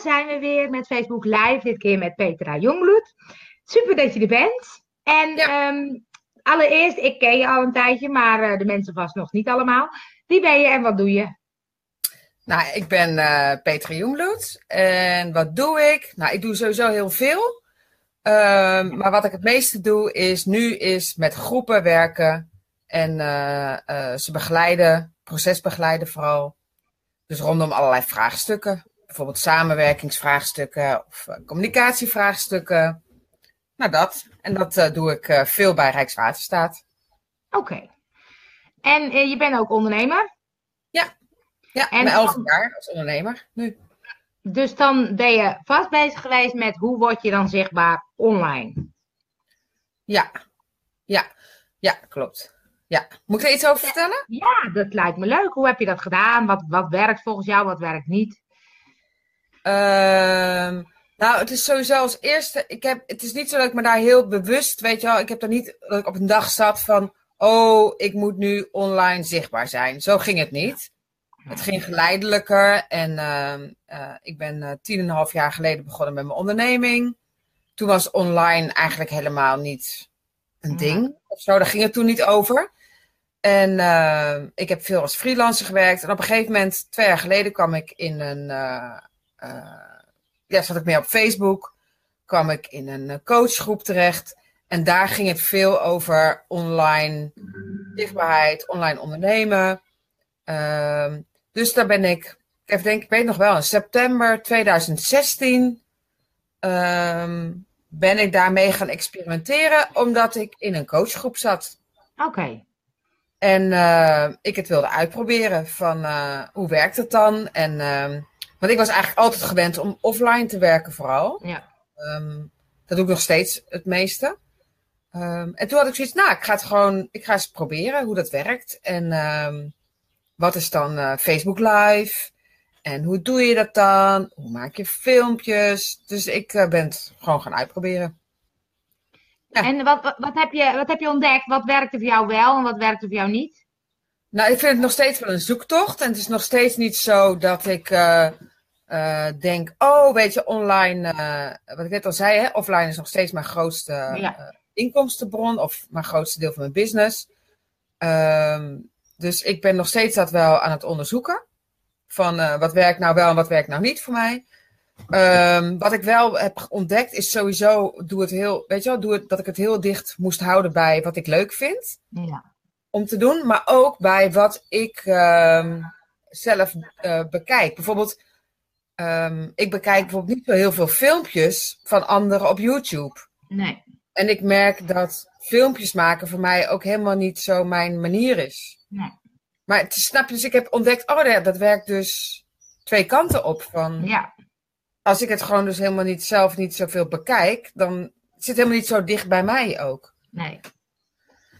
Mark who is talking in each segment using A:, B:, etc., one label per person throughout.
A: zijn we weer met Facebook Live, dit keer met Petra Jongbloed. Super dat je er bent. En ehm, allereerst, ik ken je al een tijdje, maar eh, de mensen vast nog niet allemaal. Wie ben je en wat doe je?
B: Nou, ik ben uh, Petra Jongbloed. En wat doe ik? Nou, ik doe sowieso heel veel. Um, maar wat ik het meeste doe, is nu is met groepen werken. En uh, ze begeleiden, proces begeleiden vooral. Dus rondom allerlei vraagstukken. Bijvoorbeeld samenwerkingsvraagstukken of uh, communicatievraagstukken. Nou, dat. En dat uh, doe ik uh, veel bij Rijkswaterstaat.
A: Oké. Okay. En je bent ook ondernemer?
B: Ja. Ja, en elf dan... jaar als ondernemer nu.
A: Dus dan ben je vast bezig geweest met hoe word je dan zichtbaar online?
B: Ja. Ja. Ja, klopt. Ja, moet ik er iets over vertellen?
A: Ja, dat lijkt me leuk. Hoe heb je dat gedaan? Wat, wat werkt volgens jou, wat werkt niet?
B: Uh, nou, het is sowieso als eerste. Ik heb, het is niet zo dat ik me daar heel bewust, weet je wel. Ik heb er niet dat ik op een dag zat van. Oh, ik moet nu online zichtbaar zijn. Zo ging het niet. Het ging geleidelijker. En uh, uh, ik ben uh, tien en een half jaar geleden begonnen met mijn onderneming. Toen was online eigenlijk helemaal niet een ding of zo. Daar ging het toen niet over. En uh, ik heb veel als freelancer gewerkt. En op een gegeven moment, twee jaar geleden, kwam ik in een. Uh, ja, zat ik meer op Facebook. kwam ik in een coachgroep terecht. En daar ging het veel over online zichtbaarheid, online ondernemen. Ehm, dus daar ben ik, ik denk, ik weet nog wel, in september 2016 um, ben ik daarmee gaan experimenteren, omdat ik in een coachgroep zat.
A: Oké. Okay.
B: En uh, ik het wilde uitproberen van uh, hoe werkt het dan? En, uh, want ik was eigenlijk altijd gewend om offline te werken vooral.
A: Ja.
B: Um, dat doe ik nog steeds het meeste. Um, en toen had ik zoiets, nou, ik ga het gewoon, ik ga eens proberen hoe dat werkt. En um, wat is dan uh, Facebook Live? En hoe doe je dat dan? Hoe maak je filmpjes? Dus ik uh, ben het gewoon gaan uitproberen.
A: Ja. En wat, wat, wat, heb je, wat heb je ontdekt? Wat werkte voor jou wel en wat werkte voor jou niet?
B: Nou, ik vind het nog steeds wel een zoektocht. En het is nog steeds niet zo dat ik uh, uh, denk, oh, weet je, online, uh, wat ik net al zei, hè, offline is nog steeds mijn grootste ja. inkomstenbron of mijn grootste deel van mijn business. Um, dus ik ben nog steeds dat wel aan het onderzoeken. Van wat werkt nou wel en wat werkt nou niet voor mij. Um, wat ik wel heb ontdekt is sowieso, doe het heel, weet je wel, doe het, dat ik het heel dicht moest houden bij wat ik leuk vind.
A: Ja.
B: Om te doen, maar ook bij wat ik um, zelf bekijk. Bijvoorbeeld, um, ik bekijk bijvoorbeeld niet zo heel veel filmpjes van anderen op YouTube.
A: Nee.
B: En ik merk dat filmpjes maken voor mij ook helemaal niet zo mijn manier is.
A: Nee.
B: Maar het, snap je, dus ik heb ontdekt, oh ja, dat werkt dus twee kanten op. Van,
A: ja
B: als ik het gewoon dus helemaal niet zelf niet zoveel bekijk, dan zit het helemaal niet zo dicht bij mij ook.
A: Nee.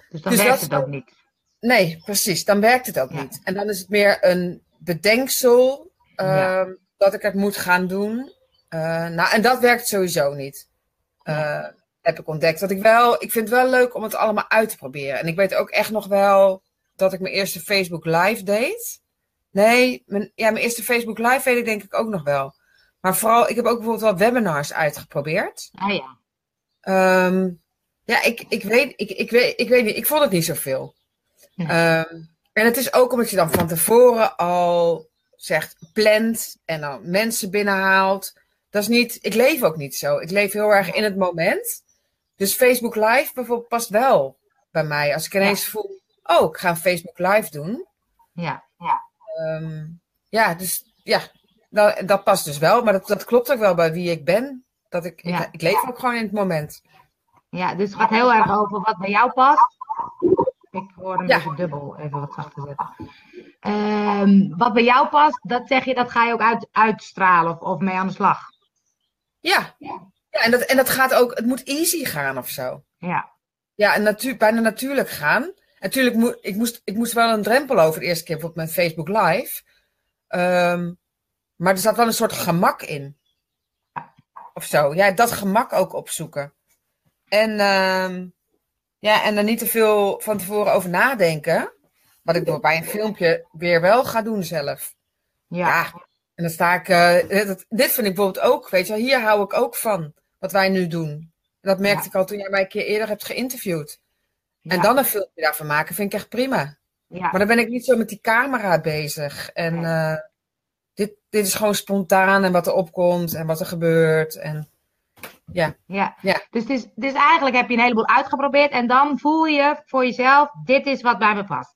A: Dus dan dus werkt het ook niet.
B: Nee, precies. Dan werkt het ook ja. niet. En dan is het meer een bedenksel ja. Dat ik het moet gaan doen. Uh, nou, en dat werkt sowieso niet. Uh, ja. Heb ik ontdekt. Dat ik wel, ik vind het wel leuk om het allemaal uit te proberen. En ik weet ook echt nog wel dat ik mijn eerste Facebook Live deed. Nee, mijn, ja, mijn eerste Facebook Live weet ik denk ik ook nog wel. Maar vooral, ik heb ook bijvoorbeeld wel webinars uitgeprobeerd.
A: Ah ja.
B: Um, ja, ik, ik, weet, ik, ik, weet, ik weet niet, ik vond het niet zoveel. Ja. Um, en het is ook omdat je dan van tevoren al zegt, plant en dan mensen binnenhaalt. Dat is niet, ik leef ook niet zo. Ik leef heel erg in het moment. Dus Facebook Live bijvoorbeeld past wel bij mij. Als ik ineens ja. voel, oh, ik ga een Facebook Live doen.
A: Ja, ja.
B: Um, ja, dus ja, dat, dat past dus wel, maar dat, dat klopt ook wel bij wie ik ben. Dat ik, ja. ik, ik, leef ook gewoon in het moment.
A: Ja, dus het gaat heel erg over wat bij jou past. Ik hoor hem ja. even dubbel, even wat zachter zetten. Um, wat bij jou past, dat zeg je, dat ga je ook uit, uitstralen of, of mee aan de slag.
B: Ja, ja. ja en, dat, en dat gaat ook, het moet easy gaan of zo.
A: Ja.
B: Ja, en natuur, bijna natuurlijk gaan. Natuurlijk, mo ik, moest, ik moest wel een drempel over de eerste keer, bijvoorbeeld met Facebook Live. Um, maar er zat wel een soort gemak in. Of zo. Ja, dat gemak ook opzoeken. En, uh, ja, en er niet te veel van tevoren over nadenken. Wat ik bij een filmpje weer wel ga doen zelf.
A: Ja. ja
B: En dan sta ik, uh, dit, dit vind ik bijvoorbeeld ook, weet je, hier hou ik ook van, wat wij nu doen. En dat merkte ik al toen jij mij een keer eerder hebt geïnterviewd. En dan een filmpje daarvan maken, vind ik echt prima. Ja. Maar dan ben ik niet zo met die camera bezig. En uh, dit, dit is gewoon spontaan en wat er opkomt en wat er gebeurt. En ja.
A: Ja. ja. Dus, dus, dus eigenlijk heb je een heleboel uitgeprobeerd en dan voel je voor jezelf, dit is wat bij me past.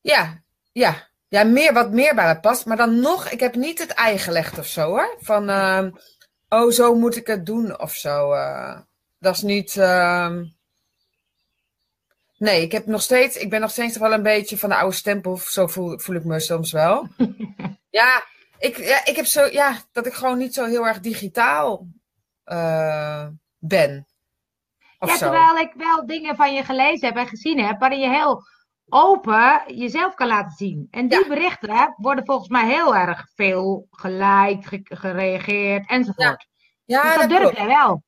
B: Ja, ja. Ja, meer, wat meer bij me past. Maar dan nog, ik heb niet het ei gelegd of zo hoor. Van, uh, oh, zo moet ik het doen of zo. Uh, dat is niet. Uh, nee, ik heb nog steeds, ik ben nog steeds wel een beetje van de oude stempel. Zo voel, voel ik me soms wel. ja, ik, ja, ik heb zo, ja, dat ik gewoon niet zo heel erg digitaal uh, ben.
A: Of ja, terwijl ik wel dingen van je gelezen heb en gezien heb, waarin je heel open jezelf kan laten zien. En die berichten worden volgens mij heel erg veel geliked, gereageerd enzovoort. Ja, dus dat, dat durf jij wel.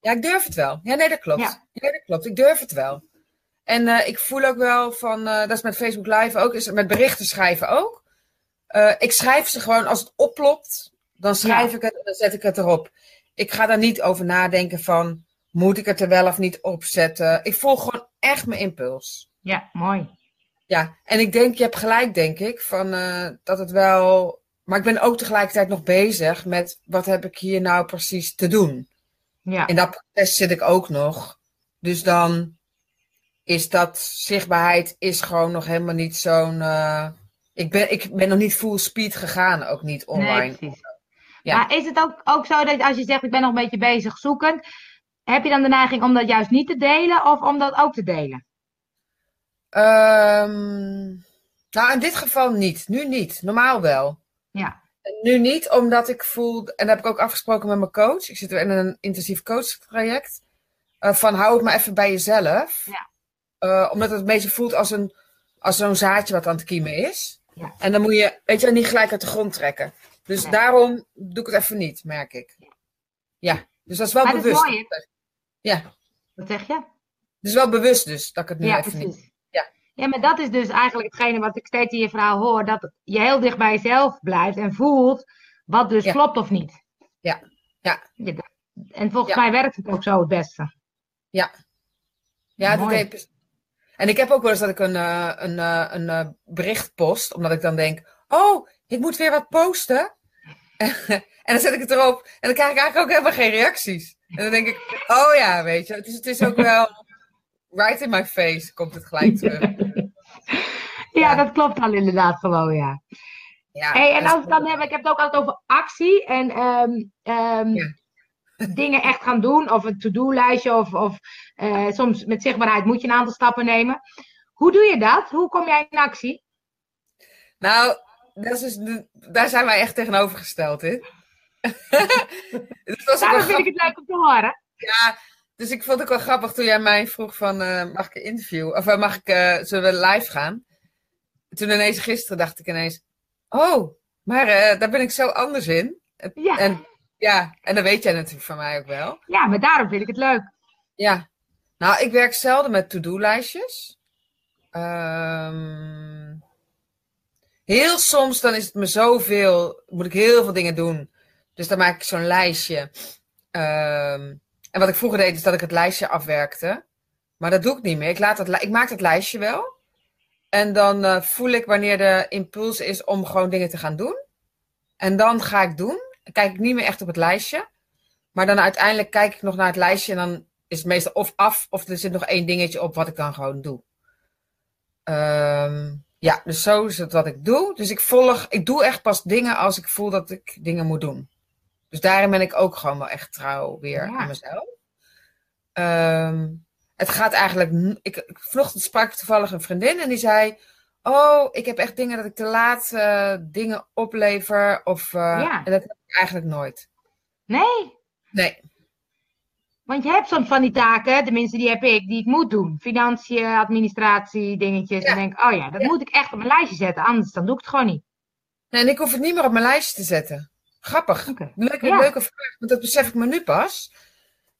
B: Ja, ik durf het wel. Ja, nee, dat klopt. Ja, dat klopt. Ik durf het wel. En uh, ik voel ook wel van, uh, dat is met Facebook Live ook, is met berichten schrijven ook. Uh, ik schrijf ze gewoon als het oplopt, dan schrijf ik het en dan zet ik het erop. Ik ga daar niet over nadenken van, moet ik het er wel of niet opzetten? Ik volg gewoon echt mijn impuls.
A: Ja, mooi.
B: Ja, en ik denk, je hebt gelijk, denk ik, van uh, dat het wel. Maar ik ben ook tegelijkertijd nog bezig met wat heb ik hier nou precies te doen. Ja. In dat proces zit ik ook nog. Dus dan is dat zichtbaarheid is gewoon nog helemaal niet zo'n. Uh, ik, ben, ik ben nog niet full speed gegaan, ook niet online. Nee,
A: ja. Maar is het ook, ook zo dat als je zegt ik ben nog een beetje bezig zoekend, heb je dan de neiging om dat juist niet te delen of om dat ook te delen?
B: Um, nou, in dit geval niet. Nu niet. Normaal wel.
A: Ja.
B: nu niet, omdat ik voel, en dat heb ik ook afgesproken met mijn coach. Ik zit in een intensief coachtraject. Uh, van hou het maar even bij jezelf.
A: Ja.
B: Uh, omdat het een beetje voelt als, een, als zo'n zaadje wat aan het kiemen is. Ja. En dan moet je, weet je, niet gelijk uit de grond trekken. Dus daarom doe ik het even niet, merk ik. Ja, dus dat is wel bewust. Dat is mooi, ja.
A: Wat zeg je?
B: Het is wel bewust dus, dat ik het nu even precies. niet...
A: Ja, maar dat is dus eigenlijk hetgene wat ik steeds in je verhaal hoor. Dat je heel dicht bij jezelf blijft en voelt wat dus klopt of niet.
B: Ja, ja.
A: En volgens mij werkt het ook zo het beste.
B: Ja. Ja, dat deed... En ik heb ook wel eens dat ik een, uh, een, uh, een uh, bericht post, omdat ik dan denk, oh, ik moet weer wat posten. en dan zet ik het erop en dan krijg ik eigenlijk ook helemaal geen reacties. En dan denk ik, oh ja, weet je, het is, het is ook wel right in my face komt het gelijk terug.
A: ja, dat klopt al inderdaad gewoon, ja. ja hey, en als dan heb, ik heb het ook altijd over actie en um, um, dingen echt gaan doen, of een to-do-lijstje, of, of uh, soms met zichtbaarheid moet je een aantal stappen nemen. Hoe doe je dat? Hoe kom jij in actie?
B: Nou, dat is dus daar zijn wij echt tegenovergesteld in.
A: dus Daarom vind ik het leuk om te horen.
B: Ja, dus ik vond het ook wel grappig toen jij mij vroeg van, uh, mag ik een interview? Of uh, mag ik, uh, zullen we live gaan? Toen ineens gisteren dacht ik ineens, oh, maar daar ben ik zo anders in.
A: Ja.
B: En, ja, en dat weet jij natuurlijk van mij ook wel.
A: Ja, maar daarom vind ik het leuk.
B: Ja. Nou, ik werk zelden met to-do-lijstjes. Um, heel soms dan is het me zoveel, moet ik heel veel dingen doen. Dus dan maak ik zo'n lijstje. Um, en wat ik vroeger deed, is dat ik het lijstje afwerkte. Maar dat doe ik niet meer. Ik, laat het, ik maak het lijstje wel. En dan uh, voel ik wanneer de impuls is om gewoon dingen te gaan doen. En dan ga ik doen. Kijk ik niet meer echt op het lijstje. Maar dan uiteindelijk kijk ik nog naar het lijstje. En dan is het meestal of af of er zit nog één dingetje op wat ik dan gewoon doe. Um, ja, dus zo is het wat ik doe. Dus ik volg, ik doe echt pas dingen als ik voel dat ik dingen moet doen. Dus daarin ben ik ook gewoon wel echt trouw weer aan mezelf. Um, het gaat eigenlijk. Ik, vanochtend sprak ik toevallig een vriendin en die zei: Oh, ik heb echt dingen dat ik te laat uh, dingen oplever. Of, uh, ja. En dat heb ik eigenlijk nooit.
A: Nee?
B: Nee.
A: Want je hebt soms van die taken, tenminste die heb ik, die ik moet doen. Financiën, administratie, dingetjes. Ja. En denk oh ja, dat moet ik echt op mijn lijstje zetten, anders dan doe ik het gewoon niet.
B: Nee, en ik hoef het niet meer op mijn lijstje te zetten. Grappig. Okay. Leuke, leuke vraag, want dat besef ik me nu pas.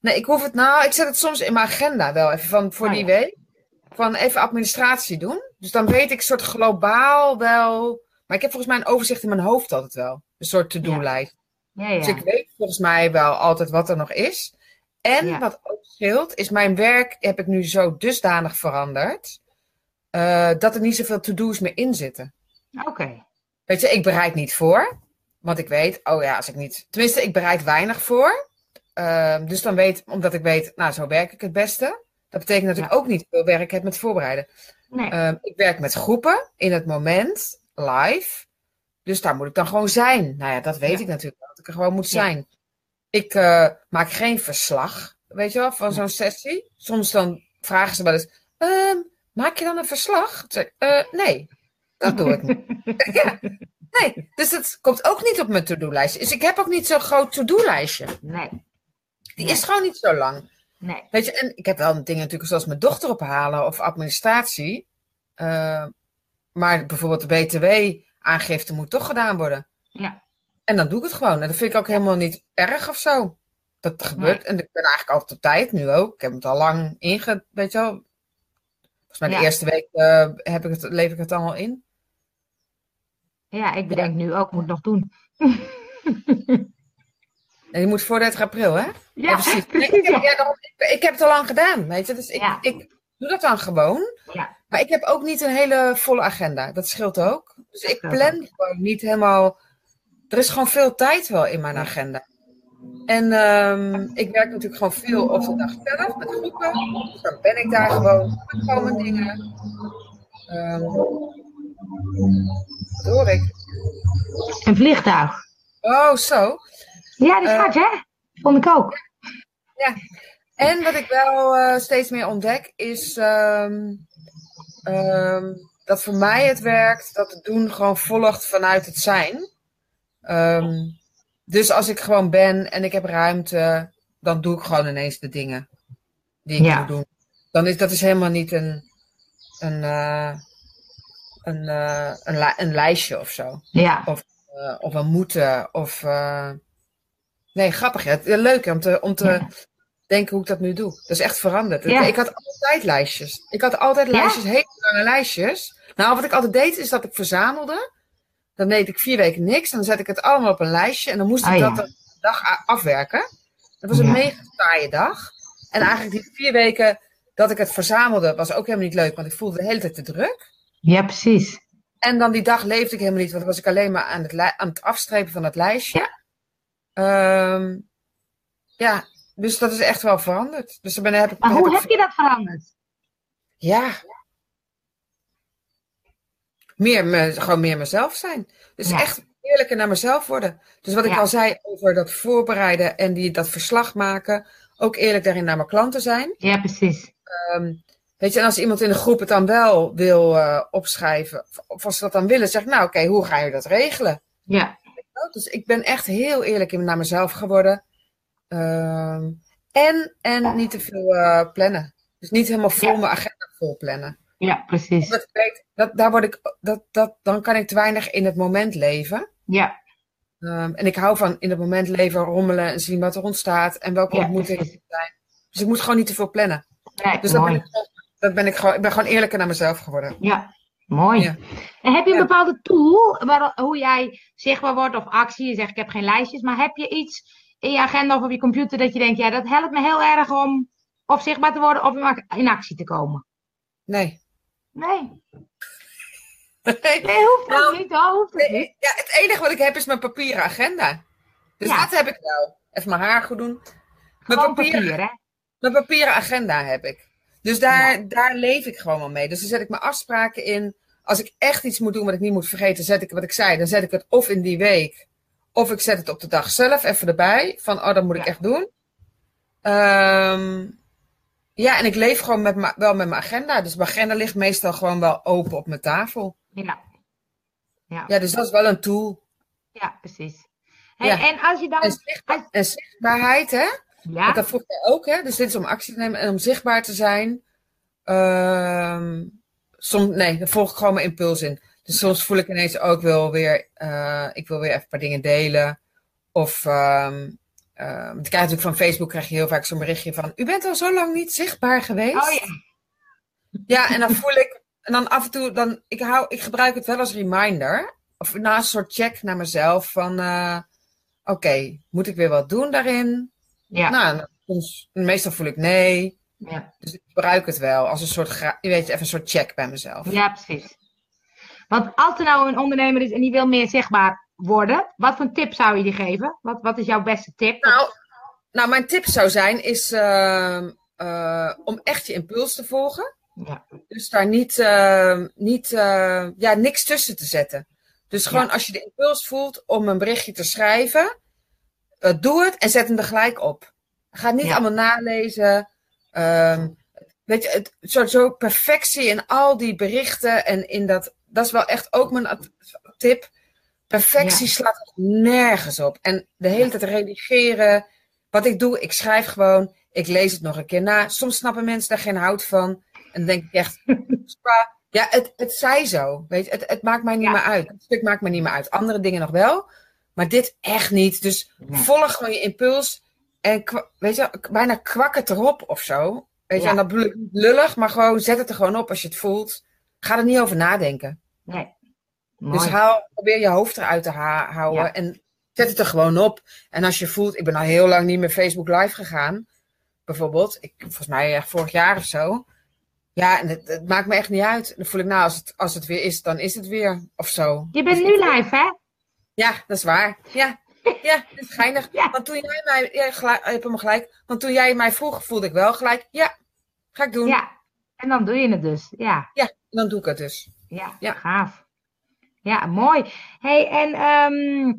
B: Nee, ik hoef het nou, ik zet het soms in mijn agenda wel even van voor oh, die week. Van even administratie doen. Dus dan weet ik soort globaal wel. Maar ik heb volgens mij een overzicht in mijn hoofd altijd wel. Een soort to-do-lijst.
A: Ja, ja.
B: Dus ik weet volgens mij wel altijd wat er nog is. En wat ook scheelt, is mijn werk heb ik nu zo dusdanig veranderd. eh, dat er niet zoveel to-do's meer in zitten.
A: Oké.
B: Weet je, ik bereid niet voor. Want ik weet, oh ja, als ik niet. Tenminste, ik bereid weinig voor. Ehm, dus dan weet, omdat ik weet, nou, zo werk ik het beste. Dat betekent dat ik ook niet veel werk heb met voorbereiden.
A: Nee.
B: Ehm, ik werk met groepen in het moment, live. Dus daar moet ik dan gewoon zijn. Nou ja, dat weet
A: Ja.
B: ik natuurlijk dat ik er gewoon moet
A: Ja.
B: zijn. Ik eh, maak geen verslag, weet je wel, van zo'n sessie. Soms dan vragen ze wel eens, ehm, maak je dan een verslag? Zeg "Eh, nee, dat doe ik niet. ja. Nee, dus dat komt ook niet op mijn to-do-lijstje. Dus ik heb ook niet zo'n groot to-do-lijstje.
A: nee.
B: Die
A: Nee.
B: is gewoon niet zo lang.
A: Nee.
B: Weet je, en ik heb wel dingen natuurlijk zoals mijn dochter ophalen of administratie. Eh, maar bijvoorbeeld de BTW-aangifte moet toch gedaan worden.
A: Ja.
B: En dan doe ik het gewoon. En dat vind ik ook helemaal niet erg of zo. Dat gebeurt. En ik ben eigenlijk altijd op tijd, nu ook. Ik heb het al lang inge... Weet je wel. Volgens mij de
A: Ja.
B: eerste week eh, heb ik het, lever ik het allemaal in.
A: Ja, ik bedenk nu ook, moet nog doen.
B: Die moet voor 30 april, hè?
A: Ja,
B: precies. ik,
A: ja.
B: ja, ik, ik heb het al lang gedaan, weet je. Dus ik,
A: Ja.
B: ik doe dat dan gewoon.
A: Ja.
B: Maar ik heb ook niet een hele volle agenda. Dat scheelt ook. Dus ik plan gewoon niet helemaal. Er is gewoon veel tijd wel in mijn agenda. En ehm, ik werk natuurlijk gewoon veel op de dag zelf met groepen. Dus dan ben ik daar gewoon. Doe ik gewoon mijn dingen. Wat hoor ik?
A: Een vliegtuig.
B: Oh, zo.
A: Ja, die
B: Eh.
A: gaat, hè? Vond ik ook.
B: En wat ik wel eh, steeds meer ontdek is ehm, ehm, dat voor mij het werkt dat het doen gewoon volgt vanuit het zijn. Ehm, dus als ik gewoon ben en ik heb ruimte, dan doe ik gewoon ineens de dingen die ik
A: Ja.
B: moet doen. Dan is dat is helemaal niet een, een, eh, een, eh, een, li- een lijstje of zo.
A: Ja.
B: Eh, of een moeten. Of, Nee, grappig. Ja. Het- Leuk om te, om te
A: Ja.
B: denken hoe ik dat nu doe. Dat is echt veranderd.
A: Ja.
B: Ik had altijd lijstjes. Ik had altijd lijstjes, hele lange lijstjes. Nou, wat ik altijd deed, is dat ik verzamelde. Dan deed ik vier weken niks. Dan zet ik het allemaal op een lijstje. En dan moest ik
A: Oh, ja.
B: dat de dag afwerken. Dat was een mega saaie dag. En eigenlijk die vier weken dat ik het verzamelde, was ook helemaal niet leuk. Want ik voelde de hele tijd te druk.
A: Ja, precies.
B: En dan die dag leefde ik helemaal niet, want dan was ik alleen maar aan het, aan het afstrepen van het lijstje. Ehm, ja, dus dat is echt wel veranderd. Dus dan ben, heb ik,
A: Maar
B: heb
A: hoe
B: ik-
A: heb je dat veranderd?
B: Ja. Meer me, gewoon meer mezelf zijn. Dus
A: Ja.
B: echt eerlijker naar mezelf worden. Dus wat ik
A: Ja.
B: al zei over dat voorbereiden en die, dat verslag maken. Ook eerlijk daarin naar mijn klanten zijn.
A: Ja, precies.
B: Ehm, weet je, en als iemand in de groep het dan wel wil eh, opschrijven, of- als ze dat dan willen, zeg ik, nou oké, hoe ga je dat regelen?
A: Ja.
B: Dus ik ben echt heel eerlijk naar mezelf geworden. Ehm, en, en niet te veel eh, plannen. Dus niet helemaal vol
A: Ja.
B: mijn agenda vol plannen.
A: Ja, precies.
B: Weet, dat, daar word ik, dat, dat, dan kan ik te weinig in het moment leven.
A: Ja.
B: Ehm, en ik hou van in het moment leven, rommelen en zien wat er ontstaat en welke
A: Ja,
B: ontmoetingen er zijn. Dus ik moet gewoon niet te veel plannen.
A: Nee,
B: Dus dat ben ik, dat ben ik gewoon, ik ben gewoon eerlijker naar mezelf geworden.
A: Ja, mooi.
B: Ja.
A: En heb je een bepaalde tool waar, hoe jij zichtbaar wordt of actie? Je zegt ik heb geen lijstjes, maar heb je iets in je agenda of op je computer dat je denkt, ja, dat helpt me heel erg om of zichtbaar te worden of in ac- in actie te komen?
B: Nee.
A: Nee,
B: Nee.
A: nee hoeft
B: Nou,
A: niet, hoor, hoeft dat niet.
B: Ja, het enige wat ik heb is mijn papieren agenda. Dus
A: Ja.
B: dat heb ik wel. Even mijn haar goed doen. Mijn
A: Gewoon
B: papieren,
A: papier, hè?
B: mijn papieren agenda heb ik. Dus daar, daar leef ik gewoon wel mee. Dus dan zet ik mijn afspraken in. Als ik echt iets moet doen wat ik niet moet vergeten, zet ik wat ik zei. Dan zet ik het of in die week. Of ik zet het op de dag zelf even erbij. Van, oh, dat moet ik echt doen. Ehm, ja, en ik leef gewoon met wel met mijn agenda. Dus mijn agenda ligt meestal gewoon wel open op mijn tafel.
A: Ja. Ja,
B: Ja, dus dat is wel een tool.
A: ja precies. Hey,
B: Ja.
A: En als je dan...
B: En, zichtbaar- en zichtbaarheid, hè?
A: Ja,
B: Want dat vroeg jij ook, hè? Dus dit is om actie te nemen en om zichtbaar te zijn. Ehm soms, nee, dan volg ik gewoon mijn impuls in. Dus soms voel ik ineens ook wel weer, eh, ik wil weer even een paar dingen delen. Of, ehm, want ik krijg natuurlijk van Facebook krijg je heel vaak zo'n berichtje van, u bent al zo lang niet zichtbaar geweest.
A: oh ja.
B: Ja, en dan voel ik, en dan af en toe, dan, ik, hou, ik gebruik het wel als reminder. of na een soort check naar mezelf van, uh, oké, moet ik weer wat doen daarin?
A: Ja.
B: Nou, soms, meestal voel ik nee.
A: Ja.
B: Dus ik gebruik het wel als een soort, je weet, even een soort check bij mezelf.
A: Ja, precies. Want als er nou een ondernemer is en die wil meer zichtbaar worden, wat voor tip zou je die geven? Wat, wat is jouw beste tip?
B: Nou, nou mijn tip zou zijn is uh, uh, om echt je impuls te volgen.
A: Ja.
B: Dus daar niet, uh, niet ja, niks tussen te zetten. Dus gewoon ja. als je de impuls voelt om een berichtje te schrijven, doe het en zet hem er gelijk op. Ga niet
A: Ja.
B: allemaal nalezen. Ehm, weet je, het, zo, zo perfectie in al die berichten en in dat, dat is wel echt ook mijn tip. Perfectie
A: Ja.
B: slaat nergens op. En de hele tijd redigeren. Wat ik doe, ik schrijf gewoon. Ik lees het nog een keer na. Soms snappen mensen daar geen hout van. En dan denk ik echt, "Spa, ja, het, het zij zo. Weet je, het, het maakt mij niet
A: Ja.
B: meer uit. Het stuk maakt mij niet meer uit. Andere dingen nog wel. Maar dit echt niet. Dus
A: Nee.
B: volg gewoon je impuls. En weet je, bijna kwak het erop of zo. Weet je,
A: Ja.
B: en dat bedoel ik niet lullig, maar gewoon zet het er gewoon op als je het voelt. Ga er niet over nadenken.
A: Nee. Mooi.
B: Dus haal, probeer je hoofd eruit te houden
A: Ja.
B: en zet het er gewoon op. En als je voelt, ik ben al heel lang niet meer Facebook live gegaan, bijvoorbeeld. Ik, volgens mij echt vorig jaar of zo. Ja, en het, het maakt me echt niet uit. Dan voel ik, nou, als het, als het weer is, dan is het weer. Of zo.
A: Je bent
B: Dus
A: nu live, hè?
B: Ja, dat is waar. Ja, ja dat is geinig.
A: Ja.
B: Want toen jij mij, ja, gelijk, je hebt hem gelijk. Want toen jij mij vroeg, voelde ik wel gelijk, ja, ga ik doen.
A: Ja. En dan doe je het dus. Ja.
B: Ja, dan doe ik het dus.
A: Ja,
B: Ja.
A: gaaf. Ja, mooi. hey, en ehm,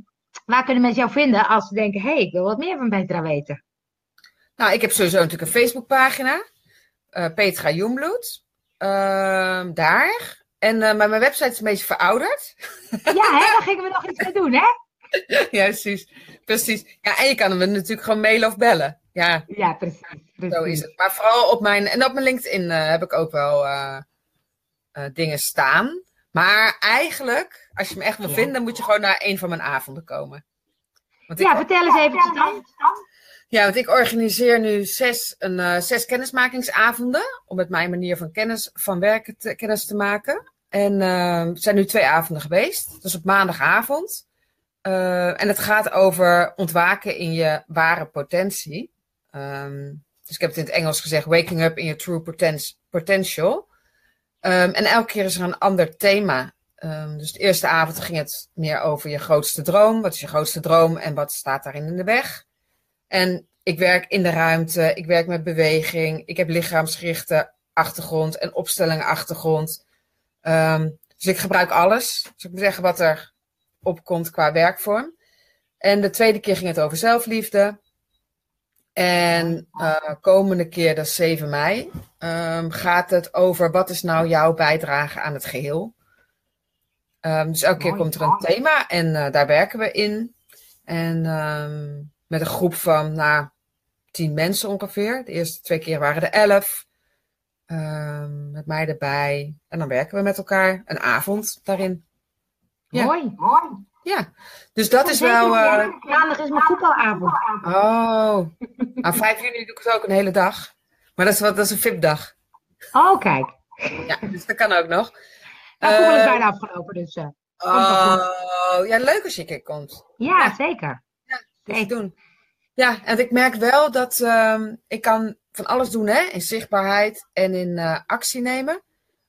A: waar kunnen mensen jou vinden als ze denken, hé, hey, ik wil wat meer van Petra weten?
B: Nou, ik heb sowieso natuurlijk een Facebookpagina. eh Petra Jongbloed. Ehm, daar. En eh, maar mijn website is een beetje verouderd.
A: Ja, hè, daar gingen we nog iets mee doen, hè?
B: ja, precies. Precies. Ja, en je kan hem natuurlijk gewoon mailen of bellen. Ja,
A: Ja, precies. precies.
B: zo is het. Maar vooral op mijn... En op mijn LinkedIn eh, heb ik ook wel eh, dingen staan. Maar eigenlijk, als je me echt wil
A: Ja.
B: vinden, moet je gewoon naar een van mijn avonden komen. Want
A: Ja, vertel eens eventjes dan.
B: Ja, want ik organiseer nu zes, een, eh, zes kennismakingsavonden. Om met mijn manier van kennis van werken te, kennis te maken. En eh, het zijn nu twee avonden geweest. Is op maandagavond. Eh, en het gaat over ontwaken in je ware potentie. Ehm, dus ik heb het in het Engels gezegd: Waking up in your true poten- potential. Ehm, en elke keer is er een ander thema. Ehm, dus de eerste avond ging het meer over je grootste droom. Wat is je grootste droom en wat staat daarin in de weg? En ik werk in de ruimte, ik werk met beweging, ik heb lichaamsgerichte achtergrond en opstellingen achtergrond. Ehm, dus ik gebruik alles, dus ik moet zeggen wat er opkomt qua werkvorm. En de tweede keer ging het over zelfliefde. En eh, komende keer, dat is 7 mei, ehm, gaat het over wat is nou jouw bijdrage aan het geheel. Ehm, dus elke keer komt er een thema en eh, daar werken we in. En met een groep van nou, tien mensen ongeveer. De eerste twee keer waren er elf. Ehm, met mij erbij. En dan werken we met elkaar een avond daarin. Ja.
A: Mooi. Mooi.
B: Ja, dus dat is wel. eh,
A: Maandag is mijn voetbalavond.
B: Oh, nou 5 juni doe ik het ook een hele dag. Maar dat is, wat, dat is een VIP-dag.
A: Oh, kijk.
B: Ja, dus dat kan ook nog.
A: Nou, voetbal is
B: Eh,
A: bijna afgelopen, dus eh,
B: Oh, ja, leuk als je een keer komt.
A: ja,
B: ja.
A: zeker. Zeker.
B: doen. Ja, en ik merk wel dat ehm, ik kan van alles doen, hè? In zichtbaarheid en in eh, actie nemen.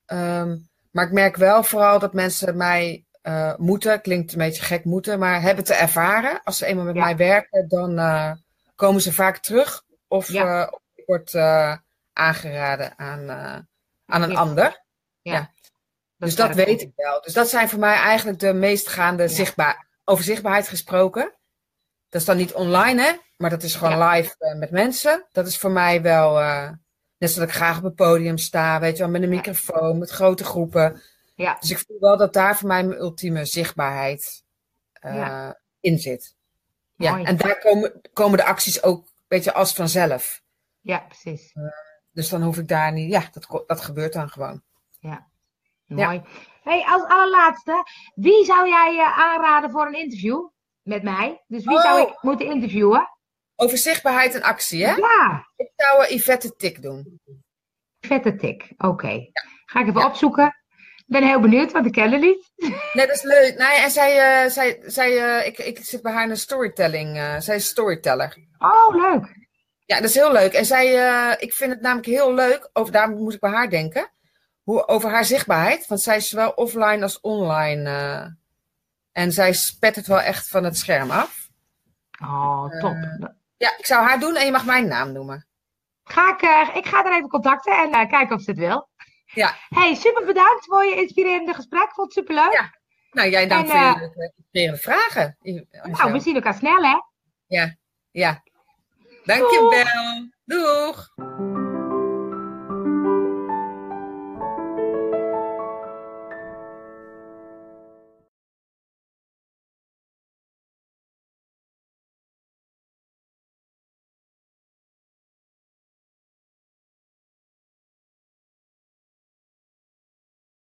B: Ehm, maar ik merk wel vooral dat mensen mij eh, moeten, klinkt een beetje gek moeten, maar hebben te ervaren. Als ze eenmaal met
A: Ja.
B: mij werken, dan eh, komen ze vaak terug. Of
A: Ja.
B: of ik word eh, aangeraden aan, aan een
A: Ja.
B: ander.
A: Ja.
B: Dus dat weet ik wel. Dus dat zijn voor mij eigenlijk de meest gaande zichtbaar, over zichtbaarheid gesproken. Dat is dan niet online, hè? Maar dat is gewoon live eh, met mensen. Dat is voor mij wel. eh, net zoals ik graag op het podium sta, weet je wel, met een
A: Ja.
B: microfoon, met grote groepen.
A: Ja.
B: Dus ik voel wel dat daar voor mij mijn ultieme zichtbaarheid eh,
A: Ja.
B: in zit. Ja,
A: Mooi.
B: en daar komen, komen de acties ook, weet je, als vanzelf.
A: Ja, precies.
B: Dus dan hoef ik daar niet. Ja, dat, dat gebeurt dan gewoon.
A: Mooi. Hey, als allerlaatste, wie zou jij aanraden voor een interview met mij? Dus wie zou
B: Oh.
A: ik moeten interviewen?
B: Over zichtbaarheid en actie, hè?
A: Ja,
B: Ik zou eh, Yvette Tik doen.
A: vette tik. Oké. Ga ik even
B: Ja.
A: opzoeken. ben heel benieuwd, want ik ken haar niet.
B: Nee, dat is leuk. Nee, en zij, uh, zij, zij uh, ik, ik zit bij haar in een storytelling. Zij is storyteller.
A: Oh, leuk.
B: Ja, dat is heel leuk. En zij, ik vind het namelijk heel leuk, over, daar moet ik bij haar denken, hoe, over haar zichtbaarheid. Want zij is zowel offline als online. En zij spet het wel echt van het scherm af.
A: Oh, top.
B: ja, ik zou haar doen en je mag mijn naam noemen.
A: Ga ik, ik ga er even contacten en kijken of ze het wil.
B: Ja.
A: Hey, super bedankt voor je inspirerende gesprek. Vond het super leuk.
B: Ja. Nou, jij dank en, voor je inspirerende vragen.
A: Nou, we zien elkaar snel, hè?
B: Ja, ja. Dankjewel. Doeg. Doeg.